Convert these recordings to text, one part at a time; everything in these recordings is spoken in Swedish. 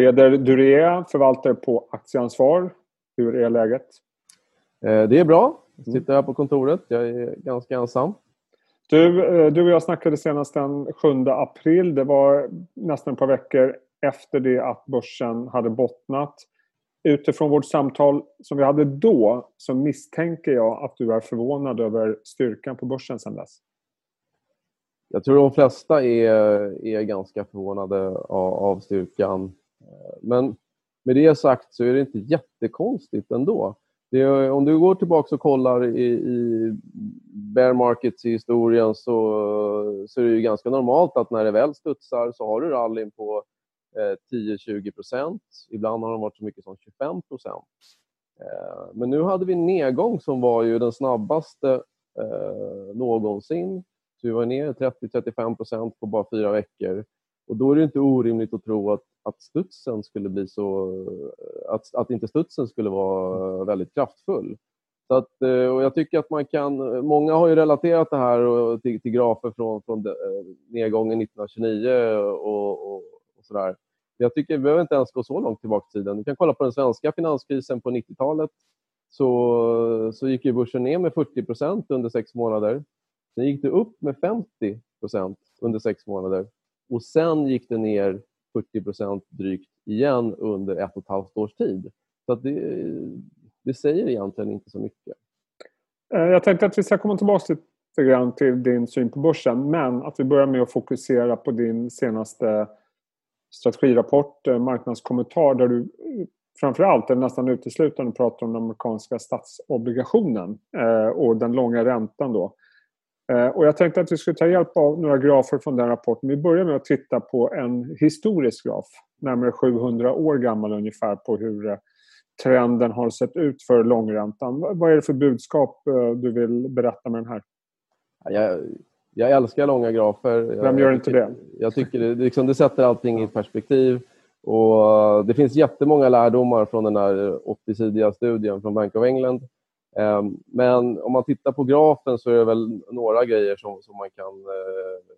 Peder Duré, förvaltare på Aktieansvar. Hur är läget? Eh, det är bra. Jag sitter här på kontoret. Jag är ganska ensam. Du, eh, du och jag snackade senast den 7 april. Det var nästan ett par veckor efter det att börsen hade bottnat. Utifrån vårt samtal som vi hade då så misstänker jag att du är förvånad över styrkan på börsen sedan dess. Jag tror de flesta är, är ganska förvånade av, av styrkan. Men med det sagt så är det inte jättekonstigt ändå. Är, om du går tillbaka och kollar i, i bear markets i historien så, så är det ju ganska normalt att när det väl studsar så har du rallyn på eh, 10-20 procent. Ibland har de varit så mycket som 25 procent. Eh, men nu hade vi en nedgång som var ju den snabbaste eh, någonsin. Så vi var ner 30-35 procent på bara fyra veckor. Och då är det inte orimligt att tro att, att studsen skulle bli så... Att, att inte studsen skulle vara väldigt kraftfull. Så att, eh, och jag tycker att man kan... Många har ju relaterat det här till, till grafer från, från eh, nedgången 1929 och, och, och sådär. Jag tycker vi behöver inte ens gå så långt tillbaka i tiden. Vi kan kolla på den svenska finanskrisen på 90-talet. Så, så gick ju börsen ner med 40% under sex månader. Sen gick det upp med 50% under sex månader och sen gick det ner 40% drygt igen under ett och ett halvt års tid. Så det, det säger egentligen inte så mycket. Eh, jag tänkte att vi ska komma tillbaka lite grann till din syn på börsen men att vi börjar med att fokusera på din senaste strategirapport, eh, Marknadskommentar, där du eh, framförallt, eller nästan uteslutande, pratar om den amerikanska statsobligationen och den långa räntan. Då. Eh, och jag tänkte att vi skulle ta hjälp av några grafer från den rapporten. Vi börjar med att titta på en historisk graf, närmare 700 år gammal ungefär, på hur eh, trenden har sett ut för långräntan. Vad är det för budskap eh, du vill berätta med den här? Jag, jag älskar långa grafer. Vem gör inte det? Jag tycker det, liksom, det sätter allting i perspektiv. Och det finns jättemånga lärdomar från den här 80-sidiga studien från Bank of England men om man tittar på grafen så är det väl några grejer som, som man kan eh,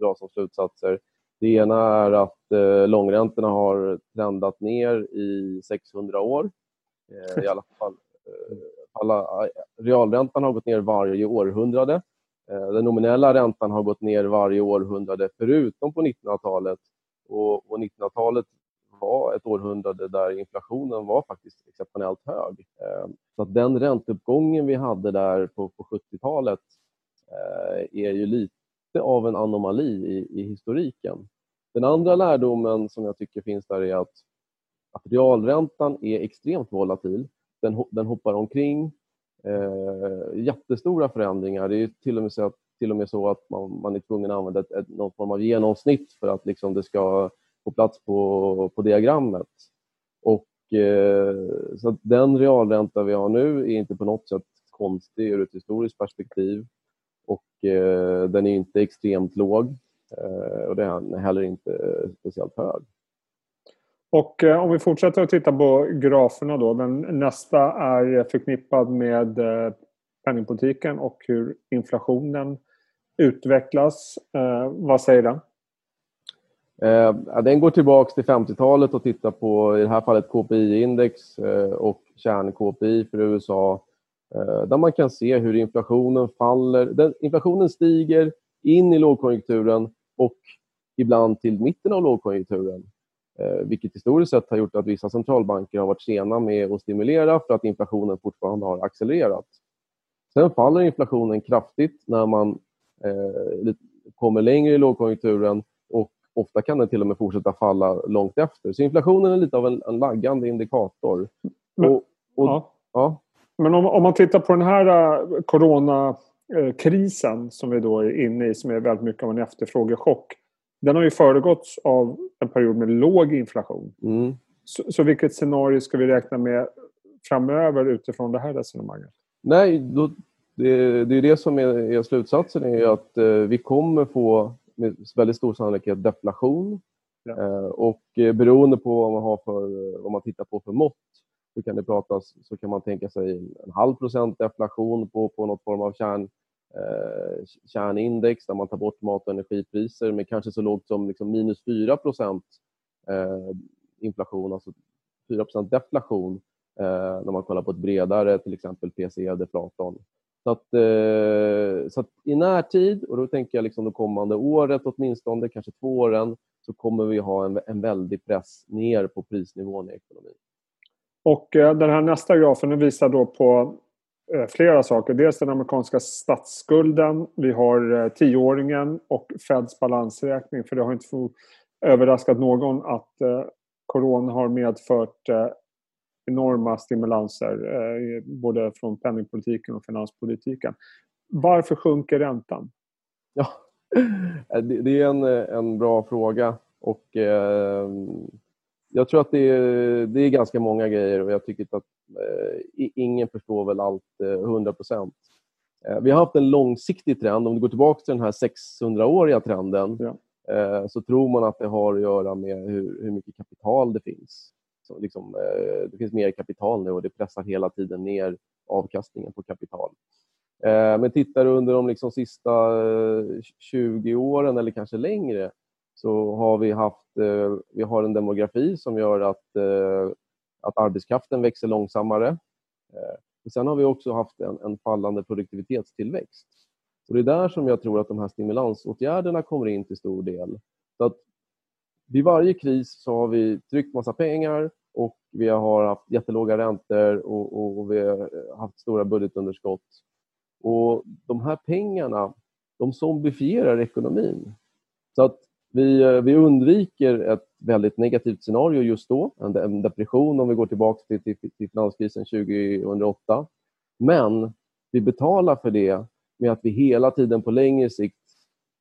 dra som slutsatser. Det ena är att eh, långräntorna har trendat ner i 600 år. Eh, I alla fall. Eh, alla, realräntan har gått ner varje århundrade. Eh, den nominella räntan har gått ner varje århundrade förutom på 1900-talet. Och, och 1900-talet var ett århundrade där inflationen var faktiskt exceptionellt hög. Ehm, så att den ränteuppgången vi hade där på, på 70-talet eh, är ju lite av en anomali i, i historiken. Den andra lärdomen som jag tycker finns där är att, att realräntan är extremt volatil. Den, den hoppar omkring. Eh, jättestora förändringar. Det är till och med så att, till och med så att man, man är tvungen att använda ett, ett, någon form av genomsnitt för att liksom det ska på plats på, på diagrammet. Och, eh, så den realränta vi har nu är inte på något sätt konstig ur ett historiskt perspektiv. Och eh, den är inte extremt låg eh, och den är heller inte speciellt hög. Och eh, om vi fortsätter att titta på graferna då. Den nästa är förknippad med eh, penningpolitiken och hur inflationen utvecklas. Eh, vad säger den? Eh, den går tillbaka till 50-talet och tittar på i det här fallet KPI-index eh, och kärn-KPI för USA eh, där man kan se hur inflationen faller. Den, inflationen stiger in i lågkonjunkturen och ibland till mitten av lågkonjunkturen. Eh, vilket historiskt sett har gjort att vissa centralbanker har varit sena med att stimulera för att inflationen fortfarande har accelererat. Sen faller inflationen kraftigt när man eh, kommer längre i lågkonjunkturen Ofta kan den till och med fortsätta falla långt efter. Så inflationen är lite av en, en laggande indikator. Men, och, och, ja. Ja. Men om, om, man tittar på den här uh, coronakrisen som vi då är inne i, som är väldigt mycket av en efterfrågechock. Den har ju föregåtts av en period med låg inflation. Mm. Så, så vilket scenario ska vi räkna med framöver utifrån det här resonemanget? Nej, då, det, det är det som är, är slutsatsen, är att eh, vi kommer få med väldigt stor sannolikhet deflation. Ja. Eh, och eh, beroende på vad man, har för, vad man tittar på för mått så kan det pratas, så kan man tänka sig en halv procent deflation på, på något form av kärn, eh, kärnindex där man tar bort mat och energipriser med kanske så lågt som liksom minus 4 procent. Eh, inflation, alltså 4% deflation när man kollar på ett bredare, till exempel PCE-deflatorn. Så att, eh, så att i närtid, och då tänker jag liksom det kommande året åtminstone, kanske två åren, så kommer vi ha en, en väldig press ner på prisnivån i ekonomin. Och eh, den här nästa grafen visar då på eh, flera saker. Dels den amerikanska statsskulden, vi har eh, tioåringen och Feds balansräkning. För det har inte överraskat någon att eh, corona har medfört eh, enorma stimulanser eh, både från penningpolitiken och finanspolitiken. Varför sjunker räntan? Ja, det, är en, en bra fråga. Och, eh, jag tror att det är, det är ganska många grejer och jag tycker att eh, ingen förstår väl allt eh, 100 procent. Eh, vi har haft en långsiktig trend. Om du går tillbaka till den här 600-åriga trenden ja. Eh, så tror man att det har att göra med hur, hur mycket kapital det finns. Så liksom, eh, det finns mer kapital nu och det pressar hela tiden ner avkastningen på kapital. Eh, men tittar du under de liksom sista eh, 20 åren eller kanske längre så har vi haft eh, vi har en demografi som gör att, eh, att arbetskraften växer långsammare. Men sen har vi också haft en, en fallande produktivitetstillväxt. Så det är där som jag tror att de här stimulansåtgärderna kommer in till stor del. Så att vid varje kris så har vi tryckt massa pengar och vi har haft jättelåga räntor och, och vi har haft stora budgetunderskott. Och de här pengarna, de zombifierar ekonomin. Så att vi, vi undviker ett väldigt negativt scenario just då, en depression om vi går tillbaka till, till, till finanskrisen 2008. Men vi betalar för det med att vi hela tiden på längre sikt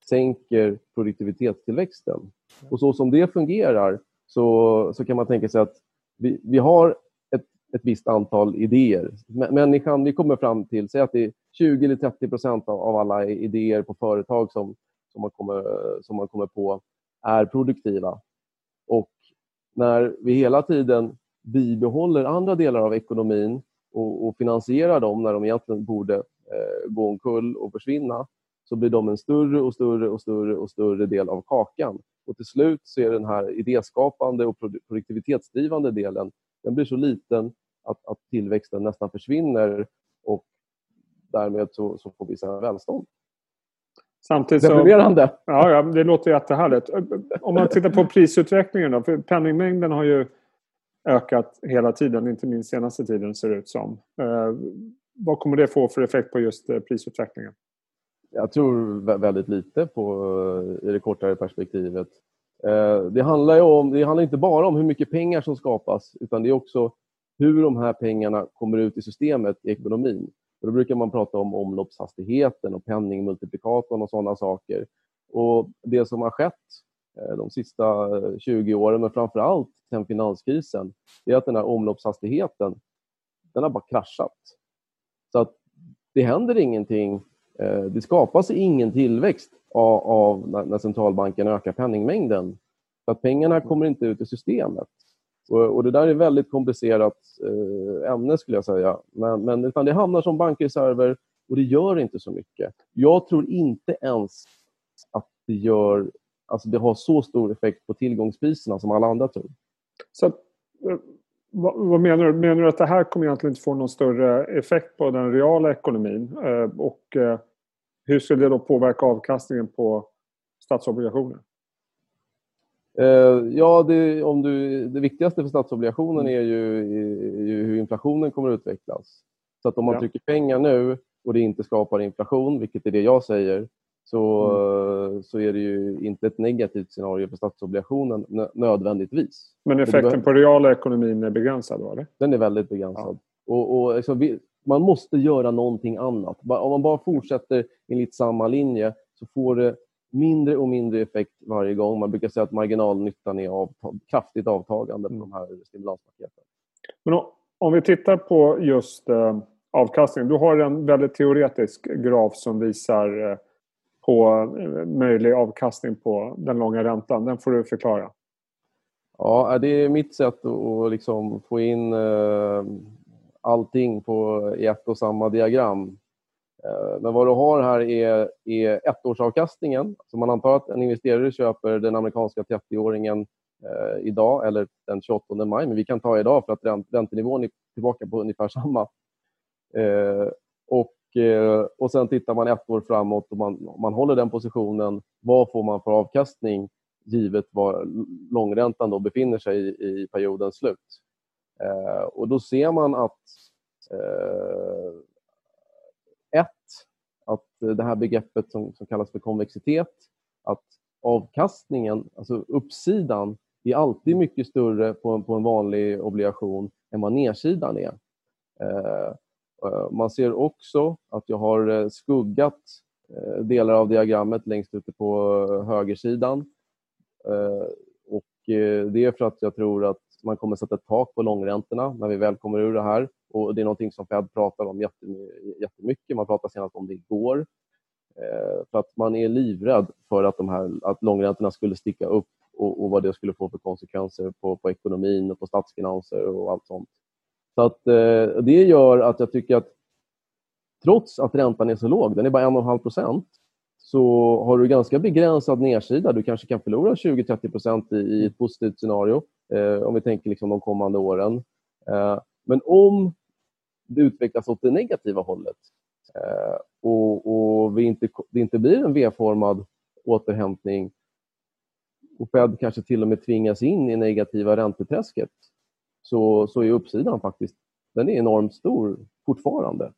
sänker produktivitetstillväxten. Och så som det fungerar så, så kan man tänka sig att vi, vi har ett, ett visst antal idéer. Människan, vi kommer fram till, säg att det är 20 eller 30 procent av, av alla idéer på företag som, som, man kommer, som man kommer på är produktiva. Och när vi hela tiden bibehåller andra delar av ekonomin och, och finansierar dem när de egentligen borde eh, gå omkull och försvinna, så blir de en större och större och större och större del av kakan. Och till slut så är den här idéskapande och produktivitetsdrivande delen den blir så liten att, att tillväxten nästan försvinner och därmed så, så får vi sen välstånd. Samtidigt så, ja, ja, det låter jättehärligt. Om man tittar på prisutvecklingen då, för penningmängden har ju ökat hela tiden, inte minst senaste tiden ser det ut som. Eh, vad kommer det få för effekt på just eh, prisutvecklingen? Jag tror väldigt lite på, eh, i det kortare perspektivet. Eh, det handlar, om, det handlar inte bara om hur mycket pengar som skapas utan det är också hur de här pengarna kommer ut i systemet, i ekonomin. då brukar man prata om omloppshastigheten och penningmultiplikatorn och sådana saker. Och Det som har skett eh, de sista 20 åren, men framför allt sen finanskrisen, är att den här omloppshastigheten den har bara kraschat. Så att det händer ingenting Eh, det skapas ingen tillväxt av, när centralbanken ökar penningmängden. Så att pengarna kommer inte ut i systemet. Och, det där är ett väldigt komplicerat eh, ämne skulle jag säga. Men, men utan det hamnar som bankreserver och det gör inte så mycket. Jag tror inte ens att det, gör, alltså det har så stor effekt på tillgångspriserna som alla andra tror. Så eh, vad, vad, menar du? Menar du att det här kommer egentligen inte få någon större effekt på den reala ekonomin? Och hur skulle det då påverka avkastningen på statsobligationer? Eh, ja, det, om du, det viktigaste för statsobligationen är ju, är ju, hur inflationen kommer att utvecklas. Så att om man ja. trycker pengar nu och det inte skapar inflation, vilket är det jag säger, så, mm. så är det ju inte ett negativt scenario för statsobligationen nödvändigtvis. Men effekten på reala ekonomin är begränsad? Eller? Den är väldigt begränsad. Ja. Och, och liksom man måste göra någonting annat. Om man bara fortsätter enligt samma linje så får det mindre och mindre effekt varje gång. Man brukar säga att marginalnyttan är avtag kraftigt avtagande på de här stimulanspaketen. Men om vi tittar på just eh, avkastning. Du har en väldigt teoretisk graf som visar eh, på eh, möjlig avkastning på den långa räntan. Den får du förklara. Ja, det är mitt sätt att liksom få in eh, allting på, i ett och samma diagram. Eh, men vad du har här är, är ettårsavkastningen. Så man antar att en investerare köper den amerikanska 30-åringen eh, idag eller den 28 maj, men vi kan ta idag för att ränt, räntenivån är tillbaka på ungefär samma. Eh, och, eh, och sen tittar man ett år framåt och man, man håller den positionen. Vad får man för avkastning givet var långräntan då befinner sig i, i periodens slut? Eh, och då ser man att eh, ett, att det här begreppet som, som kallas för konvexitet, att avkastningen, alltså uppsidan, är alltid mycket större på en, på en vanlig obligation än vad nedsidan är. Eh, eh man ser också att jag har eh, skuggat eh, delar av diagrammet längst ute på eh, högersidan. Och det är för att jag tror att man kommer sätta ett tak på långräntorna när vi väl kommer ur det här. Och Det är någonting som Fed pratar om jättemycket. Man pratade senast om det igår. Eh, för att man är livrädd för att, de här, att långräntorna skulle sticka upp och, och vad det skulle få för konsekvenser på, på ekonomin och på statsfinanser och allt sånt. Så att, eh, det gör att jag tycker att trots att räntan är så låg, den är bara 1,5 procent, så har du ganska begränsad nedsida. Du kanske kan förlora 20-30 procent i, i, ett positivt scenario, om vi tänker liksom de kommande åren. Eh, men om det utvecklas åt det negativa hållet eh, och, och vi inte, det inte blir en V-formad återhämtning och Fed kanske till och med tvingas in i negativa ränteträsket så, så är uppsidan faktiskt den är enormt stor fortfarande.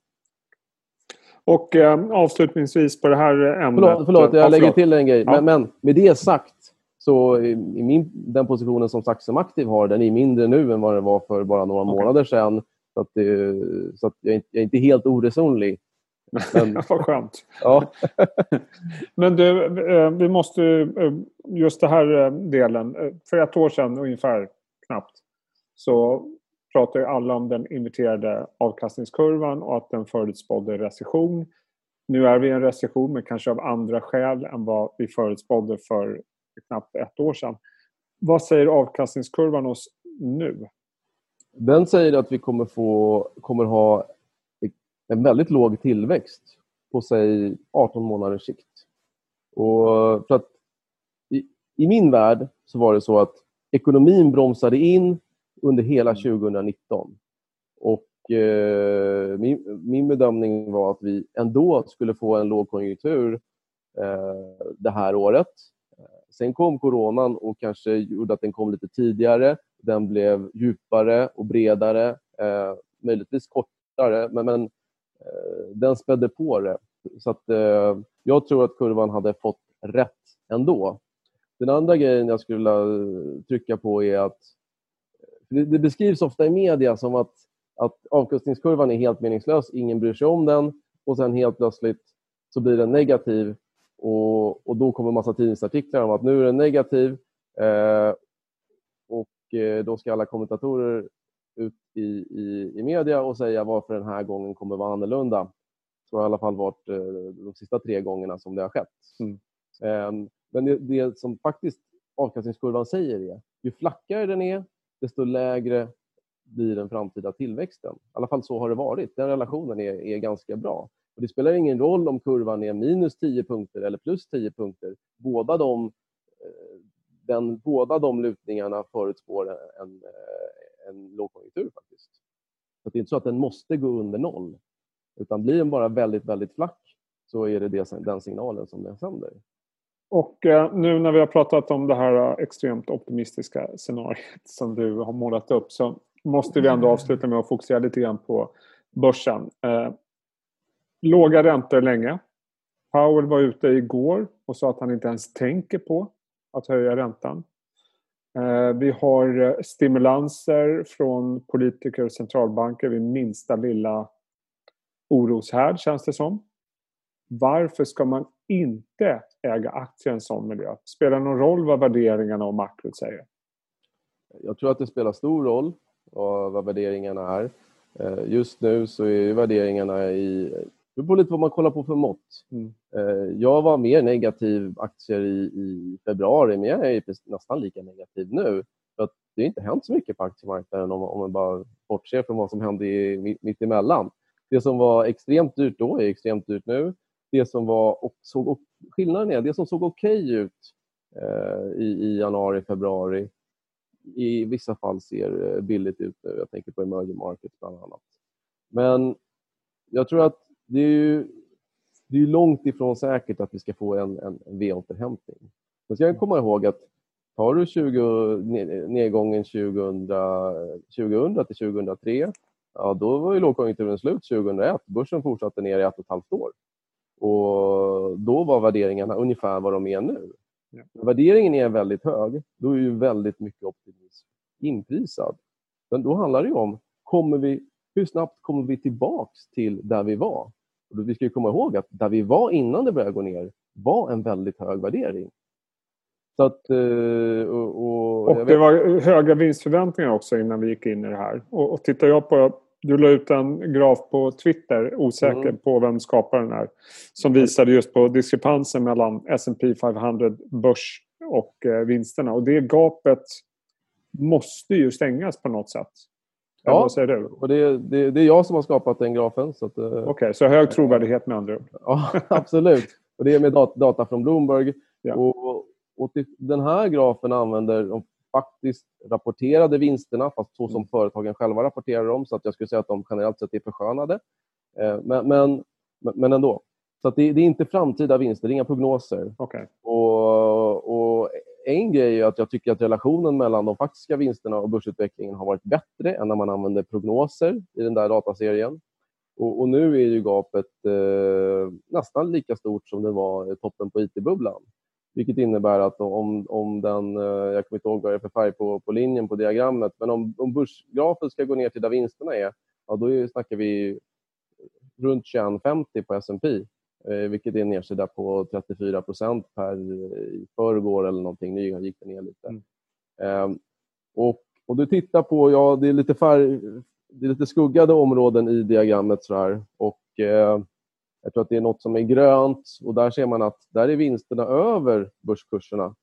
Och eh, avslutningsvis på det här ämnet... Förlåt, förlåt jag lägger till en grej. Ja. Men, men, med det sagt så i min, den positionen som SAC som aktiv har, den är mindre nu än vad den var för bara några okay. månader sedan. Så, att, så att jag, är, jag är inte helt oresonlig. Men... Vad skönt. Ja. Men du, eh, vi måste... Eh, just den här eh, delen. För ett år sedan ungefär, knappt, så pratade alla om den inverterade avkastningskurvan och att den förutspådde recession. Nu är vi i en recession, men kanske av andra skäl än vad vi förutspådde för knappt ett år sedan. Vad säger avkastningskurvan oss nu? Den säger att vi kommer, få, kommer ha en väldigt låg tillväxt på säg 18 månaders sikt. Och för att i, I min värld så var det så att ekonomin bromsade in under hela 2019. Och eh, min, min bedömning var att vi ändå skulle få en lågkonjunktur eh, det här året. Sen kom coronan och kanske gjorde att den kom lite tidigare. Den blev djupare och bredare, eh, möjligtvis kortare, men, men eh, den spädde på det. Så att, eh, jag tror att kurvan hade fått rätt ändå. Den andra grejen jag skulle vilja eh, trycka på är att eh, det, det beskrivs ofta i media som att, att avkastningskurvan är helt meningslös, ingen bryr sig om den och sen helt plötsligt så blir den negativ och, och då kommer en massa tidningsartiklar om att nu är den negativ eh, och eh, då ska alla kommentatorer ut i, i, i media och säga varför den här gången kommer vara annorlunda. Så har i alla fall varit eh, de sista tre gångerna som det har skett. Mm. Eh, men det, det, som faktiskt avkastningskurvan säger är ju flackare den är, desto lägre blir den framtida tillväxten. I alla fall så har det varit. Den relationen är, är ganska bra. Och det spelar ingen roll om kurvan är minus 10 punkter eller plus 10 punkter. Båda de, eh, den, båda de lutningarna förutspår en, eh, en lågkonjunktur faktiskt. Så det är inte så att den måste gå under noll. Utan blir den bara väldigt, väldigt flack så är det, det den signalen som den sänder. Och eh, nu när vi har pratat om det här extremt optimistiska scenariet som du har målat upp så måste vi ändå avsluta med att fokusera lite grann på börsen eh, låga räntor länge. Powell var ute igår och sa att han inte ens tänker på att höja räntan. Eh, vi har eh, stimulanser från politiker och centralbanker vid minsta lilla oroshärd känns det som. Varför ska man inte äga aktier i en sån miljö? Spelar det någon roll vad värderingarna och makrot säger? Jag tror att det spelar stor roll vad värderingarna är. Eh, just nu så är värderingarna i det beror lite på vad man kollar på för mått. Mm. Eh, jag var mer negativ aktier i, i, februari, men jag är nästan lika negativ nu. För att det har inte hänt så mycket på aktiemarknaden om, om man bara bortser från vad som hände i, mitt emellan. Det som var extremt dyrt då är extremt dyrt nu. Det som var, och såg, skillnaden är det som såg okej okay ut eh, i, i januari, februari i vissa fall ser eh, billigt ut nu. Jag tänker på emerging markets bland annat. Men jag tror att det är, ju, det är långt ifrån säkert att vi ska få en, en, en V-återhämtning. Men ska jag komma ihåg att tar du 20, nedgången 2000, 2000 till 2003, ja, då var ju lågkonjunkturen slut 2001. Börsen fortsatte ner i ett och ett halvt år. Och då var värderingarna ungefär vad de är nu. Ja. Värderingen är väldigt hög, då är ju väldigt mycket optimism inprisad. Men då handlar det om, kommer vi, hur snabbt kommer vi tillbaks till där vi var? Och vi ska komma ihåg att där vi var innan det började gå ner var en väldigt hög värdering. Så att, eh, och, och, och det var höga vinstförväntningar också innan vi gick in i det här. Och, och tittar jag på du la ut en graf på Twitter, osäker mm. på vem skaparen är, som visade just på diskrepansen mellan S&P 500 börs och eh, vinsterna. Och det gapet måste ju stängas på något sätt. Ja, vad säger du? och det, det, det, är jag som har skapat den grafen. Eh, Okej, okay, så hög trovärdighet med andra ord? Ja, absolut. Och det är med data från Bloomberg. Ja. Och, och den här grafen använder de faktiskt rapporterade vinsterna, fast så som mm. företagen själva rapporterar dem. Så att jag skulle säga att de generellt sett är förskönade. Eh, men, men, men ändå. Så det, det, är inte framtida vinster, det är inga prognoser. Okay. Och, och, en grej är att jag tycker att relationen mellan de faktiska vinsterna och börsutvecklingen har varit bättre än när man använde prognoser i den där dataserien. Och, och nu är ju gapet eh, nästan lika stort som det var i toppen på IT-bubblan. Vilket innebär att om, om den, eh, jag kommer inte ihåg vad det är för färg på, på linjen på diagrammet, men om, om börsgrafen ska gå ner till där vinsterna är, ja, då snackar vi runt 21,50 på S&P eh, vilket är en nedsida på 34 procent per i förrgår eller någonting. Nu gick det ner lite. Mm. Eh, och, och du tittar på, ja, det är lite, färg, det är lite skuggade områden i diagrammet så här, och eh, jag tror att det är något som är grönt och där ser man att där är vinsterna över börskurserna.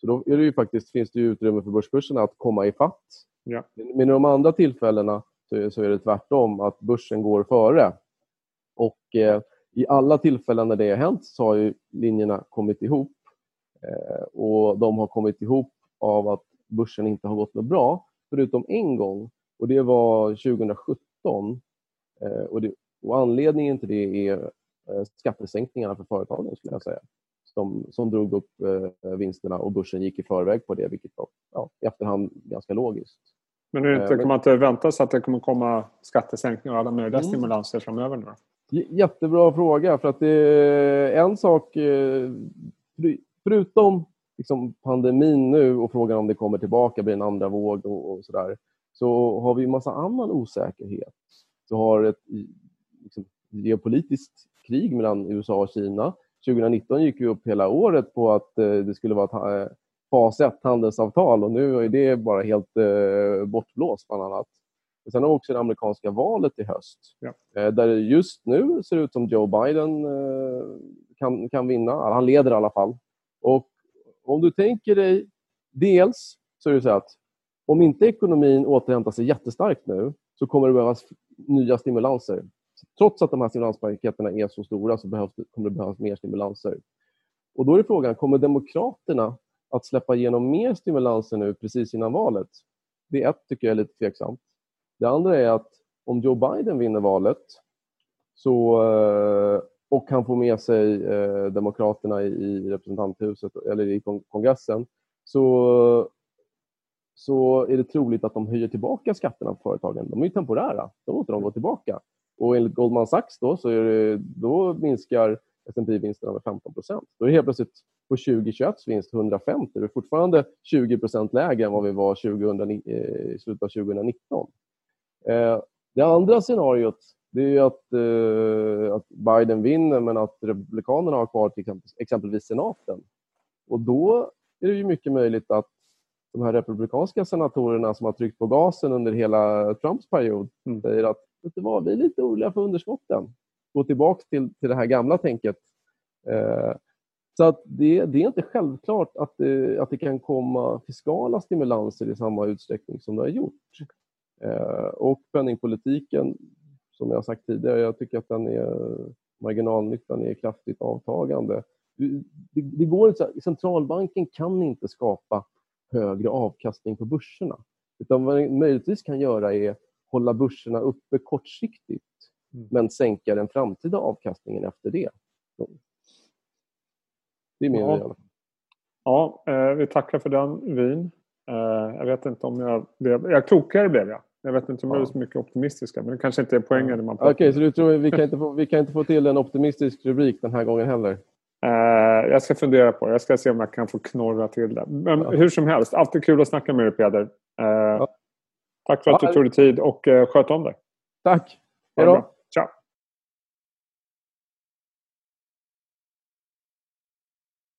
Så då är det ju faktiskt, finns det utrymme för börskurserna att komma i fatt. Ja. Men i de andra tillfällena så är, det tvärtom, att börsen går före. Och eh, i alla tillfällen när det har hänt så har ju linjerna kommit ihop. Eh, och de har kommit ihop av att börsen inte har gått något bra, förutom en gång. Och det var 2017. Eh, och, det, och anledningen till det är skattesänkningarna för företagen skulle jag säga. Som, som drog upp eh, vinsterna och börsen gick i förväg på det, vilket var ja, i efterhand ganska logiskt. Men eh, kan man inte vänta sig att det kommer komma skattesänkningar och alla möjliga mm. stimulanser framöver? Nu? Jättebra fråga. för att det är En sak, förutom liksom pandemin nu och frågan om det kommer tillbaka, blir en andra våg och, och sådär, så har vi en massa annan osäkerhet. Så har ett liksom, geopolitiskt krig mellan USA och Kina. 2019 gick vi upp hela året på att eh, det skulle vara ett eh, fas 1 handelsavtal och nu är det bara helt eh, bortblåst bland annat. Sen har vi också det amerikanska valet i höst. Ja. Där det just nu ser ut som Joe Biden kan, kan vinna. Han leder i alla fall. Och om du tänker dig... Dels så är det så att om inte ekonomin återhämtar sig jättestarkt nu så kommer det behövas nya stimulanser trots att de här stimulanspaketerna är så stora så behövs, kommer det behövas mer stimulanser. Och då är frågan, kommer Demokraterna att släppa igenom mer stimulanser nu precis innan valet? Det är ett, tycker jag är lite tveksamt. Det andra är att om Joe Biden vinner valet så, eh, och han får med sig eh, Demokraterna i representanthuset eller i kongressen så, så är det troligt att de höjer tillbaka skatterna på företagen. De är ju temporära. de låter dem gå tillbaka. Och enligt Goldman Sachs då, så det, då minskar S&P vinsterna med 15% Då är det helt plötsligt på 2021 vinst 150. Det är fortfarande 20 lägre än vad vi var 2000, i slutet av 2019. Eh, det andra scenariot det är att, eh, att Biden vinner men att Republikanerna har kvar till exempelvis senaten. Och då är det ju mycket möjligt att de här republikanska senatorerna som har tryckt på gasen under hela Trumps period mm. säger att vet du vad, vi är lite oroliga för underskotten. Gå tillbaka till, till det här gamla tänket. Eh, så att det, det, är inte självklart att det, att det kan komma fiskala stimulanser i samma utsträckning som det har gjort. Eh, och penningpolitiken, som jag sagt tidigare, jag tycker att den är, marginalnyttan är kraftigt avtagande. Det, det, går inte, centralbanken kan inte skapa högre avkastning på börserna. Utan vad den möjligtvis kan göra är hålla börserna uppe kortsiktigt mm. men sänka den framtida avkastningen efter det. Det är min ja. Ja, eh, vi tackar för den vin. Eh, jag vet inte om jag blev... Jag klokare blev jag. Jag vet inte om jag är så mycket optimistiska, men det kanske inte är poängen. Okej, okay, så du tror vi kan, inte få, vi kan inte få till en optimistisk rubrik den här gången heller? Uh, jag ska fundera på det. Jag ska se om jag kan få knorra till det. Men ja. hur som helst, alltid kul att snacka med dig Peder. Uh, ja. Tack för att du tog dig tid och uh, sköt om dig. Tack. Hej då.